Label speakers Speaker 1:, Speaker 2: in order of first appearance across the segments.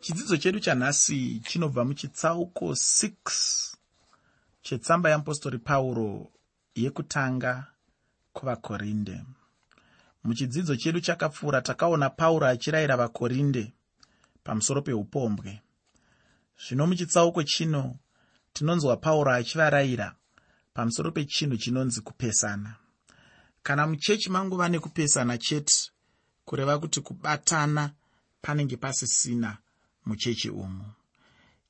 Speaker 1: chidzidzo chedu chanhasi chinobva muchitsauko 6 chetsamba yeapostori pauro yekutanga kuvakorinde. Muchidzidzo chedu chakapfuura takaona pauro achirayira vakorinde pamusoro peupombwe. Zvino muchitsauko chino tinonzwa pauro achivarayira pamusoro pechinhu chinonzi kupesana. Kana muchechi manguva nekupesana chete kureva kuti kubatana panenge pasisina muchechi umu.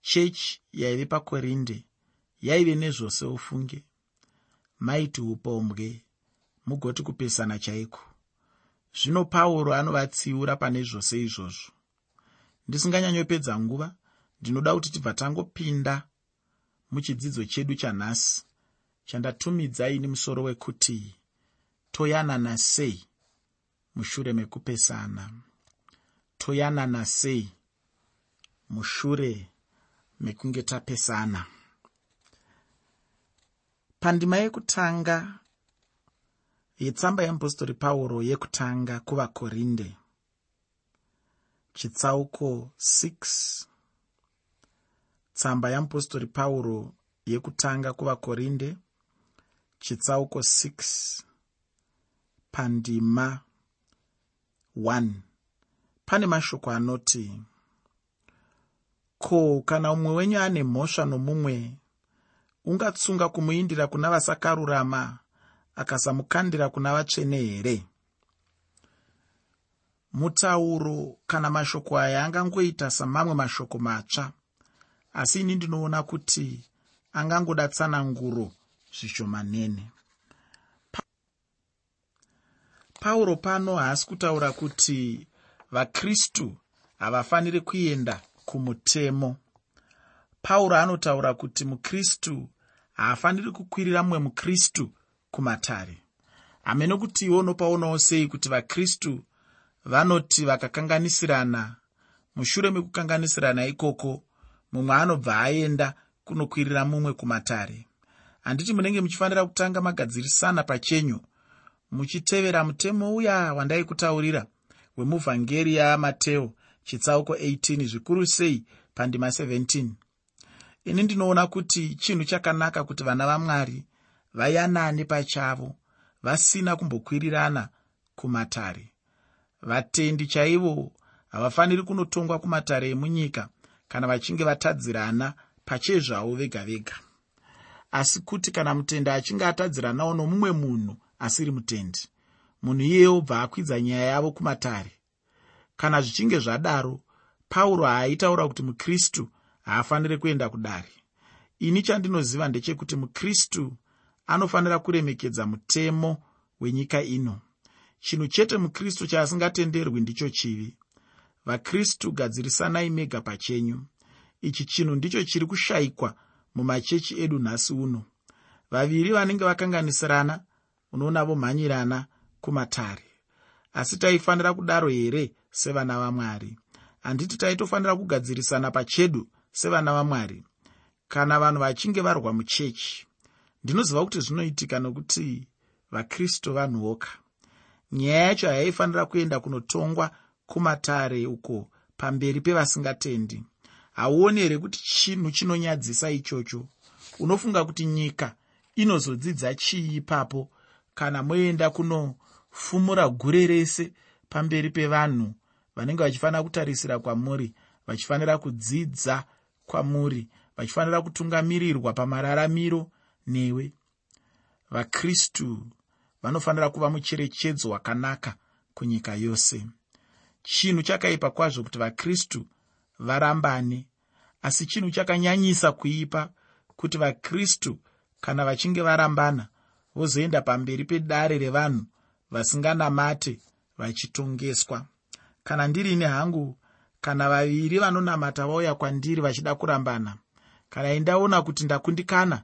Speaker 1: Chechi yaive pakorinde yaive nezvose ufunge. Maiti upombwe mugoti kupesana chaiko. Zvino pauro anovatsiura pane zvose izvozvo. Ndisinganyanyopedza nguva ndinoda kuti tibva tangopinda muchidzidzo chedu chanhasi chandatumidzaini musoro wekuti toyanana sei mushure mekupesana. Toyanana sei mushure mekunge tapesana. Pandima yekutanga yetsamba yeapostori pauro yekutanga kuvakorinde. Chitsauko 6 tsamba yeapostori pauro yekutanga kuvakorinde. Chitsauko 6 pandima 1 pane mashoko anoti ko kana mumwe wenyu ane mhosva nomumwe ungatsunga kumuindira kuna vasakarurama akasamukandira kuna vatsvene here? Mutauro kana mashoko aya angangoita samamwe mashoko matsva asi ini ndinoona kuti angangoda tsananguro zvishomanene pauro pano haasi kutaura kuti vakristu havafaniri kuenda kumutemo. Pauro anotaura kuti mukristu haafaniri kukwirira mumwe mukristu kumatare. Hamene kuti iwo unopaunawo sei kuti vakristu vanoti vakakanganisirana? Mushure mekukanganisirana ikoko mumwe anobva aenda kunokwirira mumwe kumatare. Handiti munenge muchifanira kutanga magadzirisana pachenyu muchitevera mutemo uya wandaikutaurira wemuvhangeri yamateo chitsauko 18 zvikuru sei pandima 17 ini ndinoona kuti chinhu chakanaka kuti vana vamwari vayanane pachavo vasina kumbokwirirana kumatare. Vatendi chaivo havafaniri kunotongwa kumatare emunyika kana vachinge vatadzirana pachezvavo vega vega. Asi kuti kana mutende achinge atadziranawo nomumwe munhu asiri mutendi munhu iyeye obva akwidza nyaya yavo kumatare kana zvichinge zvadaro pauro haaitaura kuti mukristu haafaniri kuenda kudare. Ini chandinoziva ndechekuti mukristu anofanira kuremekedza mutemo wenyika ino. Chinhu chete mukristu chaasingatenderwi ndicho chivi. Vakristu gadzirisanai mega pachenyu. Ichi chinhu ndicho chiri kushayikwa mumachechi edu nhasi uno. Vaviri vanenge vakanganisirana unoona vomhanyirana kumatare. Asi taifanira kudaro here sevana vamwari. Handiti taitofanira kugadzirisana pachedu sevana vamwari. Kana vanhu vachinge varwa muchechi ndinoziva kuti zvinoitika nokuti vakristu vanhuoka nyaya yacho hayaifanira kuenda kunotongwa kumatare uko pamberi pevasingatendi. Hauoni here kuti chinhu chinonyadzisa ichocho? Unofunga kuti nyika inozodzidza chii ipapo? Kana moenda kunofumura gure rese pamberi pevanhu vanenge vachifanira kutarisira kwamuri vachifanira kudzidza kwamuri vachifanira kutungamirirwa pamararamiro newe. Vakristu vanofanira kuva mucherechedzo wakanaka kunyika yose. Chinhu chakaipa kwazvo kuti vakristu varambane asi chinhu chakanyanyisa kuipa kuti vakristu kana vachinge varambana vozoenda pamberi pedare revanhu vasinganamate vachitongeswa kana ndirini hangu kana vaviri vanonamata vauya kwandiri vachida kurambana kana indaona kuti ndakundikana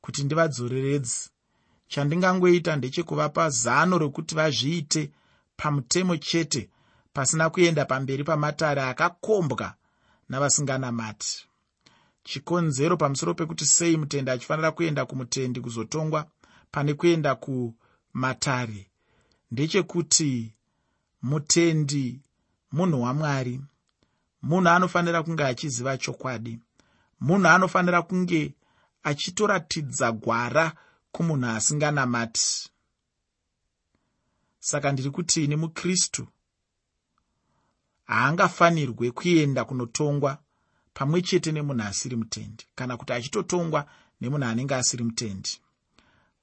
Speaker 1: kuti ndivadzoreredzi chandingangoita ndechekuvapa zano rokuti vazviite pamutemo chete pasina kuenda pamberi pamatare akakombwa navasinganamati. Chikonzero pamusoro pekuti sei mutende achifanira kuenda kumutendi kuzotongwa pane kuenda kumatare? Ndechekuti mutendi munhu wamwari munhu anofanira kunge achiziva chokwadi munhu anofanira kunge achitoratidza gwara kumunhu asinganamati. Saka ndiri kuti ini mukristu haangafanirwe kuenda kunotongwa pamwe chete nemunhu asiri mutendi kana kuti achitotongwa nemunhu anenge asiri mutendi.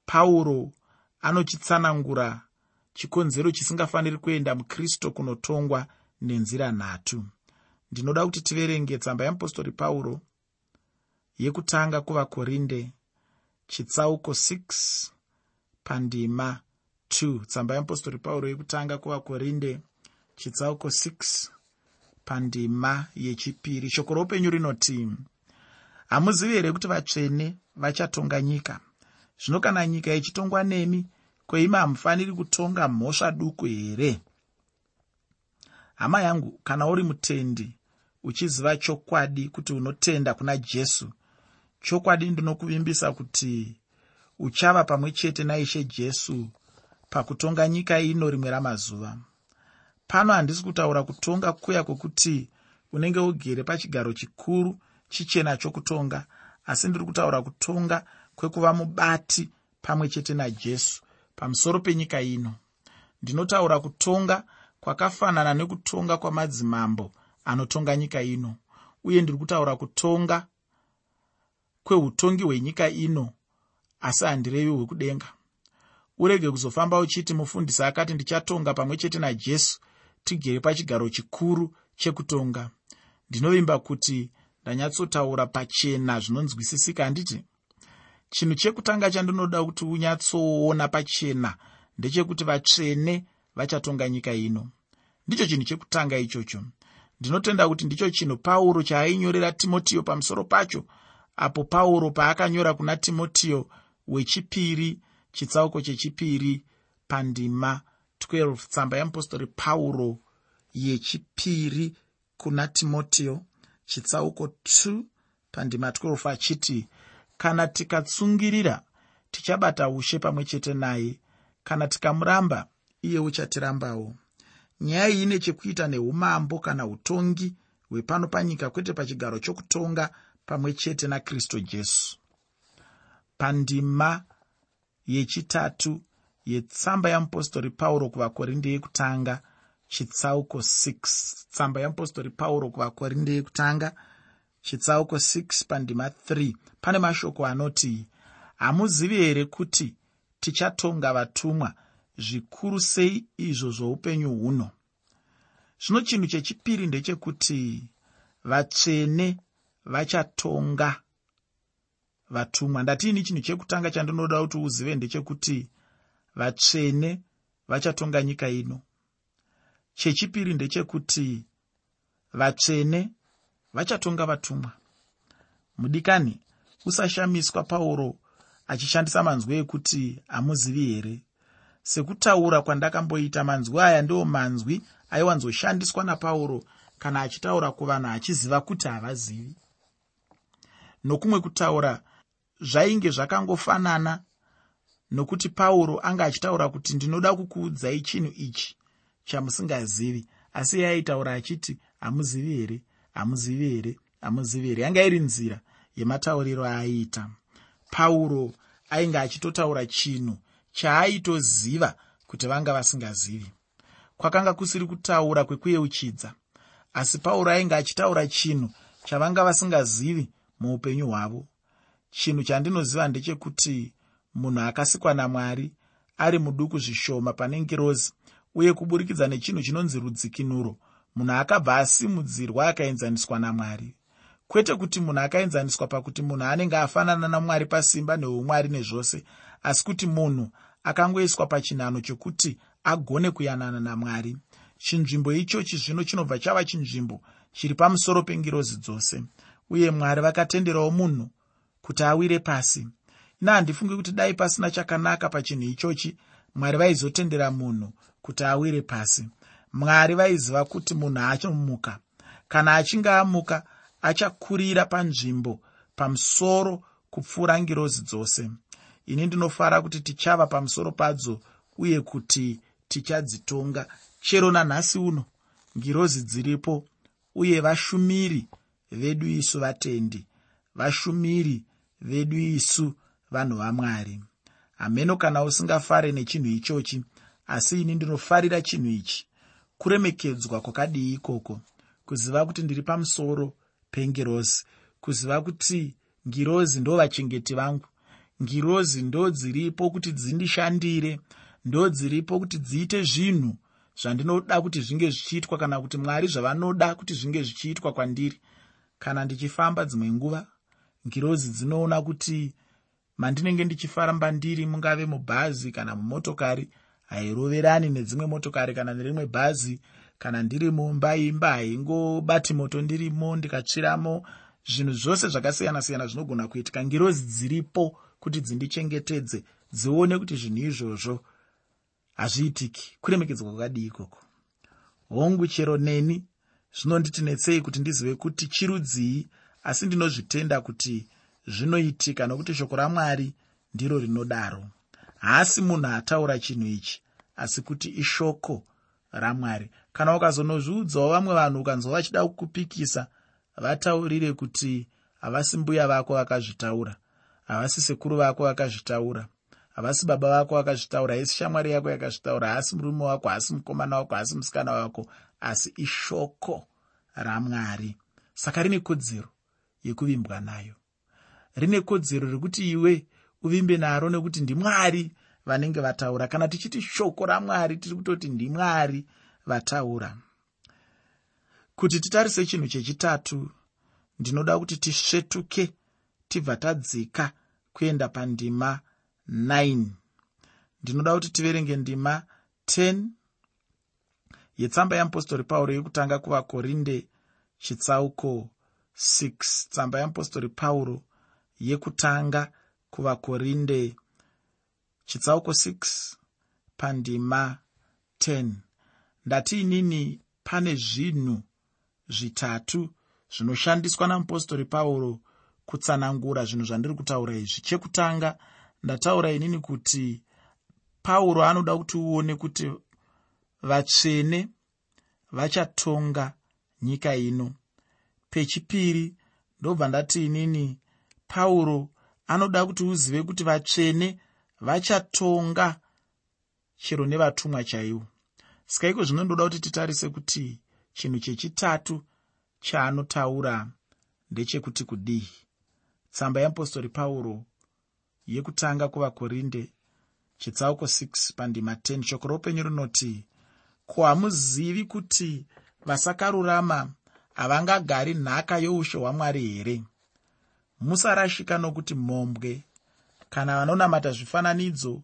Speaker 1: Pauro anochitsanangura chikonzero chisingafaniri kuenda mukristu kunotongwa nenzira nhatu. Ndinoda kuti tiverenge tsamba yeapostori pauro yekutanga kuvakorinde chitsauko 6 pandima 2 tsamba yeapostori pauro yekutanga kuvakorinde chitsauko 6 pandima yechipiri. Shoko roupenyu rinoti hamuzivi here kuti vatsvene vachatonga nyika? Zvino kana nyika ichitongwa nemi kweima hamufaniri kutonga mhosva duku here hama yangu kana uri mutendi uchiziva chokwadi kuti unotenda kuna jesu? Chokwadi ndinokuvimbisa kuti uchava pamwe chete naishe jesu pakutonga nyika ino rimwe ramazuva. Pano handisi kutaura kutonga kuya kwokuti unenge ugere pachigaro chikuru chichena chokutonga asi ndiri kutaura kutonga kwekuva mubati pamwe chete najesu pamusoro penyika ino. Ndinotaura kutonga kwakafanana nekutonga kwamadzimambo anotonga nyika ino. Uye ndiri kutaura kutonga kweutongi hwenyika ino asi handirevi hwekudenga. Urege kuzofamba uchiti mufundisi akati ndichatonga pamwe chete najesu tigere pachigaro chikuru chekutonga. Ndinovimba kuti ndanyatsotaura pachena zvinonzwisisika handiti chinhu chekutanga chandinoda kuti unyatsoona pachena ndechekuti vatsvene vachatonga nyika ino. Ndicho chinhu chekutanga ichocho. Ndinotenda kuti ndicho chinhu pauro chaainyorera timotiyo pamusoro pacho apo pauro paakanyora kuna timotiyo wechipiri chitsauko chechipiri pandima 12 tsamba yeapostori pauro yechipiri kuna timotiyo chitsauko 2 pandima 12 achiti kana tikatsungirira tichabata ushe pamwe chete naye. Kana tikamuramba iye uchatirambawo nyaya iyi ine chekuita neumambo kana utongi hwepano panyika kwete pachigaro chokutonga pamwe chete nakristu jesu. Pandima yechitatu yetsamba yamupostori pauro kuvakorinde yekutanga chitsauko 6 tsamba yamupostori pauro kuvakorinde yekutanga chitsauko 6 pandima 3 pane mashoko anoti hamuzivi here kuti tichatonga vatumwa zvikuru sei izvo zvoupenyu huno? Zvino chinhu chechipiri ndechekuti vatsvene vachatonga vatumwa. Ndatiini chinhu chekutanga chandinoda kuti uzive ndechekuti vatsvene vachatonga nyika ino? Chechipiri ndechekuti vatsvene vachatonga vatumwa. Mudikani usashamiswa pauro achishandisa manzwi ekuti hamuzivi here sekutaura kwandakamboita manzwi aya ndiwo manzwi aiwanzoshandiswa napauro kana achitaura kuvanhu achiziva kuti havazivi. Nokumwe kutaura zvainge zvakangofanana nokuti pauro anga achitaura kuti ndinoda kukuudzai chinhu ichi chamusingazivi asi yaitaura achiti hamuzivi here? Hamuzivi here? Hamuzivi here? Yanga iri nzira yematauriro aaiita pauro ainge achitotaura chinhu chaaitoziva kuti vanga vasingazivi. Kwakanga kusiri kutaura kwekuyeuchidza asi pauro ainge achitaura chinhu chavanga vasingazivi muupenyu hwavo. Chinhu chandinoziva ndechekuti munhu akasikwa namwari ari muduku zvishoma pane ngirozi uye kuburikidza nechinhu chinonzi rudzikinuro munhu akabva asimudzirwa akaenzaniswa namwari. Kwete kuti munhu akaenzaniswa pakuti munhu anenge afanana namwari pasimba neumwari nezvose asi kuti munhu akangoiswa pachinhano chokuti agone kuyanana namwari. Chinzvimbo ichochi zvino chinobva chava chinzvimbo chiri pamusoro pengirozi dzose uye mwari vakatenderawo munhu kuti awire pasi. Ina handifungi kuti dai pasina chakanaka pachinhu ichochi mwari vaizotendera munhu kuti awire pasi. Mwari vaiziva kuti munhu achomuka kana achinge amuka achakurira panzvimbo pamusoro kupfuura ngirozi dzose ini ndinofara kuti tichava pamusoro padzo uye kuti tichadzitonga. Chero nanhasi uno ngirozi dziripo uye vashumiri vedu isu vatendi vashumiri vedu isu vanhu vamwari hameno kana usingafare nechinhu ichochi asi ini ndinofarira chinhu ichi. Kuremekedzwa kwakadii ikoko kuziva kuti ndiri pamusoro pengirozi kuziva kuti ngirozi ndo vachengeti vangu ngirozi ndo dziripo kuti dzindishandire ndo dziripo kuti dziite zvinhu zvandinoda kuti zvinge zvichiitwa kana kuti mwari zvavanoda kuti zvinge zvichiitwa kwandiri. Kana ndichifamba dzimwe nguva ngirozi dzinoona kuti mandinenge ndichifamba ndiri mungave mubhazi kana mumotokari hairoverani nedzimwe motokari kana nerimwe bhazi kana ndiri mumba imba haingobati moto ndirimo ndikatsviramo zvinhu zvose zvakasiyana-siyana zvinogona kuitika. Ngirozi dziripo kuti dzindichengetedze dzione kuti zvinhu izvozvo hazviitiki. Kuremekedzwa kwakadii ikoko. Hongu chero neni zvinonditi netsei kuti ndizive kuti chirudzii asi ndinozvitenda kuti zvinoitika nokuti shoko ramwari ndiro rinodaro. Haasi munhu ataura chinhu ichi asi kuti ishoko ramwari. Kana ukazonozviudzawo vamwe vanhu ukanzwa vachida kukupikisa vataurire kuti havasi mbuya vako vakazvitaura havasi sekuru vako vakazvitaura havasi baba vako vakazvitaura haisi shamwari yako yakazvitaura. Haasi murume wako. Haasi mukomana wako. Haasi musikana wako. Asi ishoko ramwari. Saka rine kodzero yekuvimbwa nayo. Rine kodzero rekuti iwe uvimbe naro nekuti ndimwari vanenge vataura. Kana tichiti shoko ramwari tiri kutoti ndimwari vataura. Kuti titarise chinhu chechitatu ndinoda kuti tisvetuke tibva tadzika kuenda pandima 9 ndinoda kuti tiverenge ndima 10 yetsamba yeapostori pauro yekutanga kuvakorinde chitsauko 6 tsamba yeapostori pauro yekutanga kuvakorinde chitsauko 6 pandima 10 ndati inini pane zvinhu zvitatu zvinoshandiswa namupostori pauro kutsanangura zvinhu zvandiri kutaura izvi. Chekutanga ndataura inini kuti pauro anoda kuti uone kuti vatsvene vachatonga nyika ino. Pechipiri ndobva ndati inini pauro anoda kuti uzive kuti vatsvene vachatonga chero nevatumwa chaivo saka iko zvino ndoda kuti titarise kuti chinhu chechitatu chaanotaura ndechekuti kudii tsamba yeapostori pauro yekutanga kuvakorinde chitsauko 6 pandima 10 shoko roupenyu rinoti ko hamuzivi kuti vasakarurama havangagari nhaka youshe hwamwari here? Musarashika nokuti mhombwe kana vanonamata zvifananidzo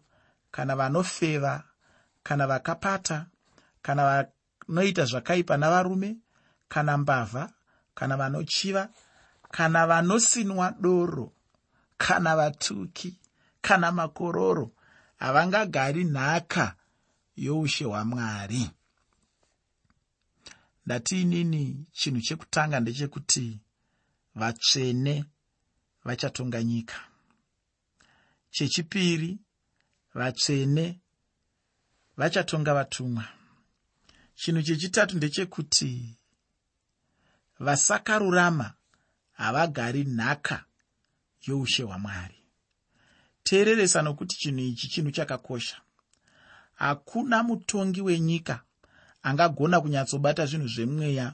Speaker 1: kana vanofeva kana vakapata kana vanoita zvakaipa navarume kana mbavha kana vanochiva kana vanosinwa doro kana vatuki kana makororo havangagari nhaka youshe hwamwari. Ndati inini chinhu chekutanga ndechekuti vatsvene vachatonga nyika. Chechipiri vatsvene vachatonga vatumwa. Chinhu chechitatu ndechekuti vasakarurama havagari nhaka youshe hwamwari teereresa nokuti chinhu ichi chinhu chakakosha. Hakuna mutongi wenyika angagona kunyatsobata zvinhu zvemweya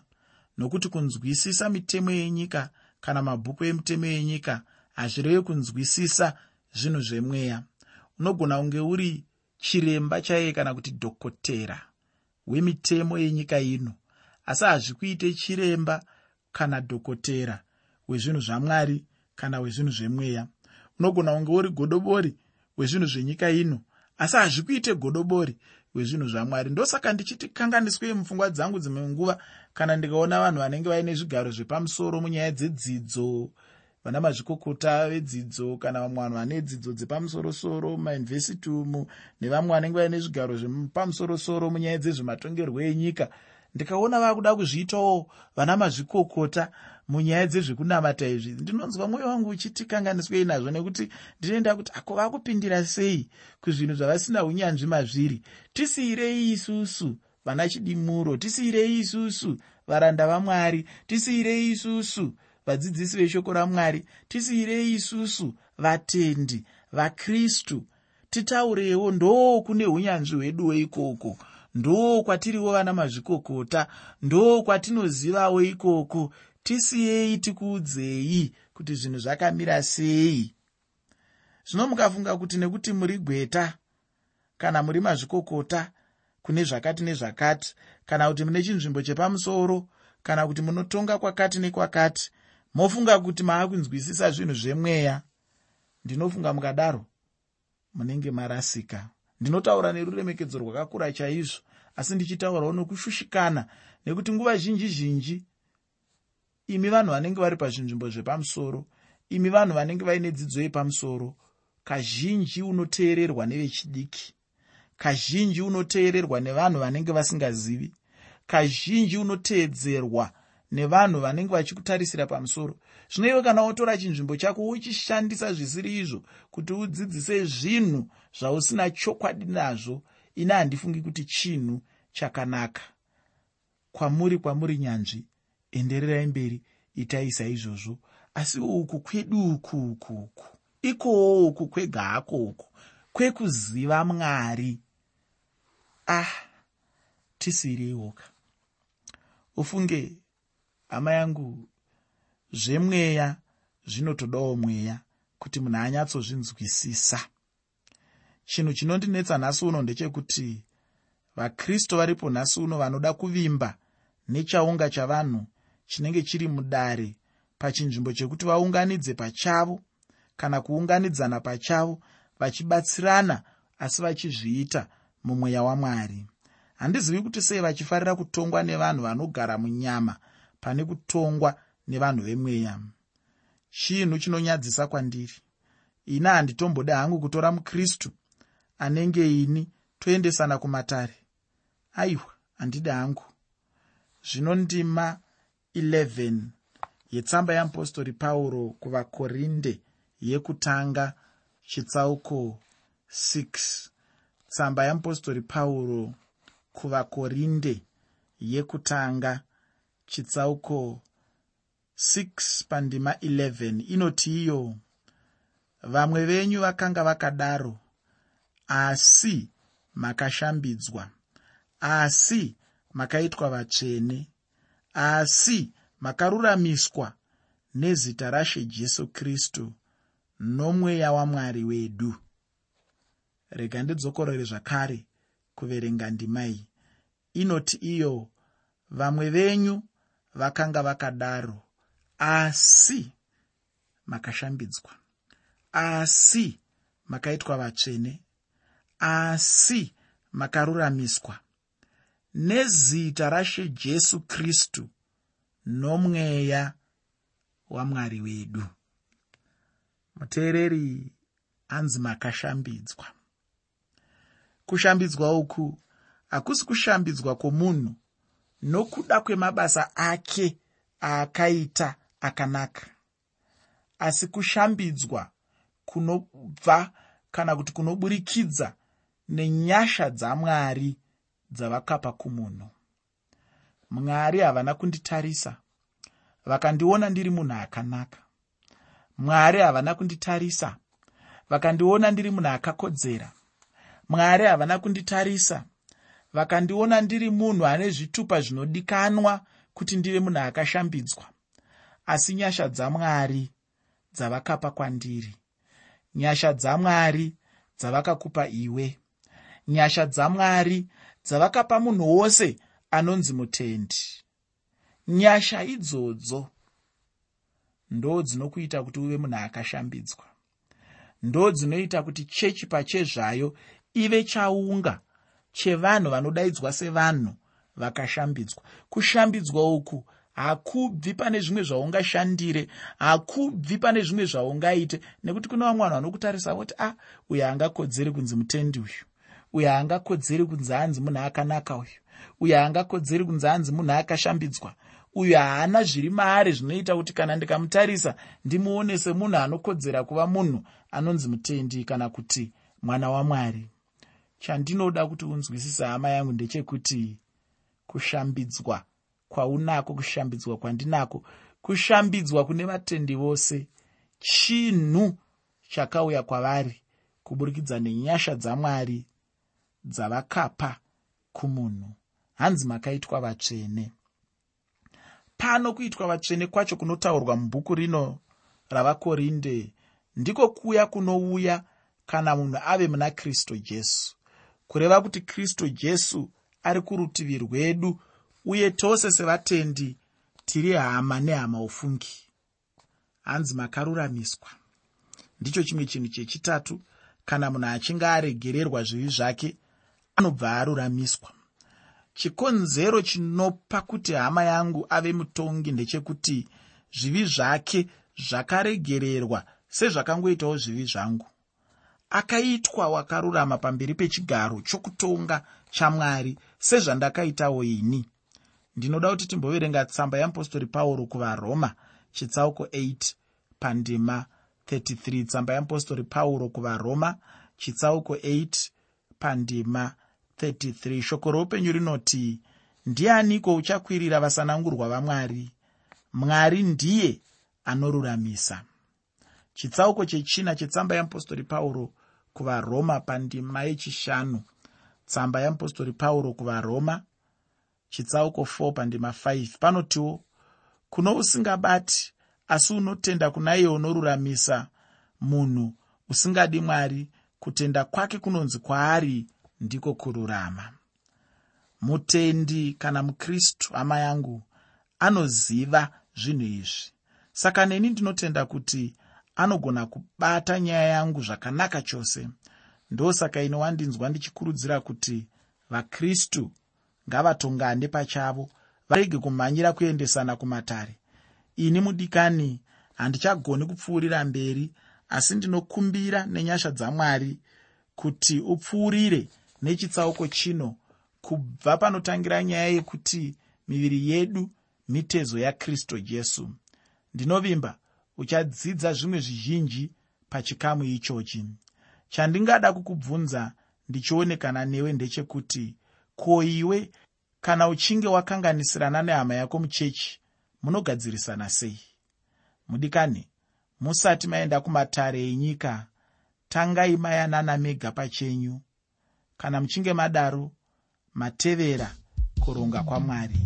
Speaker 1: nokuti kunzwisisa mitemo yenyika kana mabhuku emitemo yenyika hazvirevi kunzwisisa zvinhu zvemweya. Unogona kunge uri chiremba chaiye kana kuti dhokotera wemitemo yenyika ino asi hazvikuite chiremba kana dhokotera wezvinhu zvamwari kana wezvinhu zvemweya. Unogona kunge uri godobori wezvinhu zvenyika ino asi hazvikuite godobori wezvinhu zvamwari. Ndosaka ndichiti kanganiswei mupfungwa dzangu dzimwe nguva kana ndikaona vanhu vanenge vaine zvigaro zvepamusoro munyaya dzedzidzo vana mazvikokota vedzidzo kana vamwe vanhu vane dzidzo dzepamusorosoro mumayunivhesiti umu nevamwe vanenge vaine zvigaro zvepamusorosoro munyaya dzezvematongerwo enyika. Ndikaona vaakuda kuzviitawo vana mazvikokota munyaya dzezvekunamata izvi. Ndinonzwa mwoyo wangu uchitikanganiswei nazvo nekuti ndinoenda kuti ako vakupindira sei kuzvinhu zvavasina unyanzvi mazviri? Tisiyirei isusu vana chidimuro tisiyirei isusu varanda vamwari tisiyirei isusu vadzidzisi veshoko ramwari tisiyirei isusu vatendi vakristu. Titaurewo ndo kune unyanzvi hweduwo ikoko ndo kwatiriwo vana mazvikokota. Ndo kwatinozivawo ikoko tisiyei tikuudzei kuti zvinhu zvakamira sei? Zvino mukafunga kuti nekuti muri gweta kana muri mazvikokota kune zvakati nezvakati kana kuti mune chinzvimbo chepamusoro kana kuti munotonga kwakati nekwakati mofunga kuti maakunzwisisa zvinhu zvemweya. Ndinofunga mukadaro munenge marasika. Ndinotaura neruremekedzo rwakakura chaizvo asi ndichitaurawo nokushushikana nekuti nguva zhinji zhinji imi vanhu vanenge vari pazvinzvimbo zvepamusoro imi vanhu vanenge vaine dzidzo yepamusoro kazhinji unoteererwa nevechidiki kazhinji unoteererwa nevanhu vanenge vasingazivi kazhinji unoteedzerwa nevanhu vanenge vachikutarisira pamusoro. Zvino iwe kana wotora chinzvimbo chako uchishandisa zvisiri izvo kuti udzidzise zvinhu zvausina chokwadi nazvo ine handifungi kuti chinhu chakanaka. Kwamuri kwamuri nyanzvi endererai mberi itai saizvozvo asi uku kwedu uku uku uku ikowo uku kwega hako uku kwekuziva mwari. Ah tisireiwoka ufunge hama yangu zvemweya zvinotodawo mweya kuti munhu anyatsozvinzwisisa. Chinhu chinondinetsa nhasi uno ndechekuti vakristu varipo nhasi uno vanoda kuvimba nechaunga chavanhu chinenge chiri mudare pachinzvimbo chekuti vaunganidze pachavo kana kuunganidzana pachavo vachibatsirana asi vachizviita mumweya wamwari. Handizivi kuti sei vachifarira kutongwa nevanhu vanogara munyama pane kutongwa nevanhu vemweya. Chinhu chinonyadzisa kwandiri. Ini handitombode hangu kutora mukristu anenge ini toendesana kumatare. Aiwa handidi hangu. Zvino ndima 11 yetsamba yeapostori pauro kuvakorinde yekutanga chitsauko 6 tsamba yeapostori pauro kuvakorinde yekutanga chitsauko 6 pandima 11 inoti iyo vamwe venyu vakanga vakadaro asi makashambidzwa asi makaitwa vatsvene asi makaruramiswa nezita rashe jesu kristu nomweya wamwari wedu. Rega ndidzokorore zvakare kuverenga ndima iyi. Inoti iyo vamwe venyu vakanga vakadaro asi makashambidzwa. Asi makaitwa vatsvene. Asi makaruramiswa nezita rashe jesu kristu nomweya wamwari wedu. Muteereri anzi makashambidzwa. Kushambidzwa uku hakusi kushambidzwa kwomunhu nokuda kwemabasa ake aakaita akanaka. Asi kushambidzwa kunobva kana kuti kunoburikidza nenyasha dzamwari dzavakapa kumunhu. Mwari havana kunditarisa. Vakandiona ndiri munhu akanaka. Mwari havana kunditarisa. Vakandiona ndiri munhu akakodzera. Mwari havana kunditarisa. Vakandiona ndiri munhu ane zvitupa zvinodikanwa kuti ndive munhu akashambidzwa. Asi nyasha dzamwari dzavakapa kwandiri. Nyasha dzamwari dzavakakupa iwe. Nyasha dzamwari dzavakapa munhu wose anonzi mutendi. Nyasha idzodzo ndo dzinokuita kuti uve munhu akashambidzwa. Ndo dzinoita kuti chechi pachezvayo ive chaunga chevanhu vanodaidzwa sevanhu vakashambidzwa. Kushambidzwa uku hakubvi pane zvimwe zvaungashandire hakubvi pane zvimwe zvaungaite nekuti kune vamwe vanhu vanokutarisa voti a ah, uyo haangakodzeri kunzi mutendi uyu uyo haangakodzeri kunzi hanzi munhu akanaka uyu. Uyo haangakodzeri kunzi hanzi munhu akashambidzwa uyo haana zviri maari zvinoita kuti kana ndikamutarisa ndimuone semunhu anokodzera kuva munhu anonzi mutendi kana kuti mwana wamwari chandinoda kuti unzwisisa hama yangu ndechekuti kushambidzwa kwaunako kushambidzwa kwandinako kushambidzwa kune vatendi vose chinhu chakauya kwavari kuburikidza nenyasha dzamwari dzavakapa kumunhu. Hanzi makaitwa vatsvene? Pano kuitwa vatsvene kwacho kunotaurwa mubhuku rino ravakorinde ndiko kuya kunouya kana munhu ave muna kristu jesu. Kureva kuti kristu jesu ari kurutivi rwedu uye tose sevatendi tiri hama nehama ufungi. Hanzi makaruramiswa. Ndicho chimwe chinhu chechitatu kana munhu achinge aregererwa zvivi zvake anobva aruramiswa. Chikonzero chinopa kuti hama yangu ave mutongi ndechekuti zvivi zvake zvakaregererwa sezvakangoitawo zvivi zvangu. Akaitwa wakarurama pamberi pechigaro chokutonga chamwari sezvandakaitawo ini. Ndinoda kuti timboverenga tsamba yeapostori pauro kuvaroma chitsauko 8 pandima 33 tsamba yeapostori pauro kuvaroma chitsauko 8 pandima 33 shoko roupenyu rinoti ndianiko uchakwirira vasanangurwa vamwari mwari? Ndiye anoruramisa. Chitsauko chechina chetsamba yeapostori pauro kuvaroma pandima yechishanu. Tsamba yeapostori pauro kuvaroma chitsauko 4 pandima 5 panotiwo kuno usingabati asi unotenda kuna iye unoruramisa. Munhu usingadi mwari kutenda kwake kunonzi kwaari ndiko kururama. Mutendi kana mukristu hama yangu anoziva zvinhu izvi. Saka neni ndinotenda kuti anogona kubata nyaya yangu zvakanaka chose. Ndosaka ine wandinzwa ndichikurudzira kuti vakristu ngavatongane pachavo varege kumhanyira kuendesana kumatare. Ini mudikani handichagoni kupfuurira mberi asi ndinokumbira nenyasha dzamwari kuti upfuurire nechitsauko chino kubva panotangira nyaya yekuti miviri yedu mitezo yakristu jesu. Ndinovimba uchadzidza zvimwe zvizhinji pachikamu ichochi. Chandingada kukubvunza ndichionekana newe ndechekuti ko iwe kana uchinge wakanganisirana nehama yako muchechi munogadzirisana sei? Mudikani musati maenda kumatare enyika tangai mayanana mega pachenyu kana muchinge madaro matevera kuronga kwamwari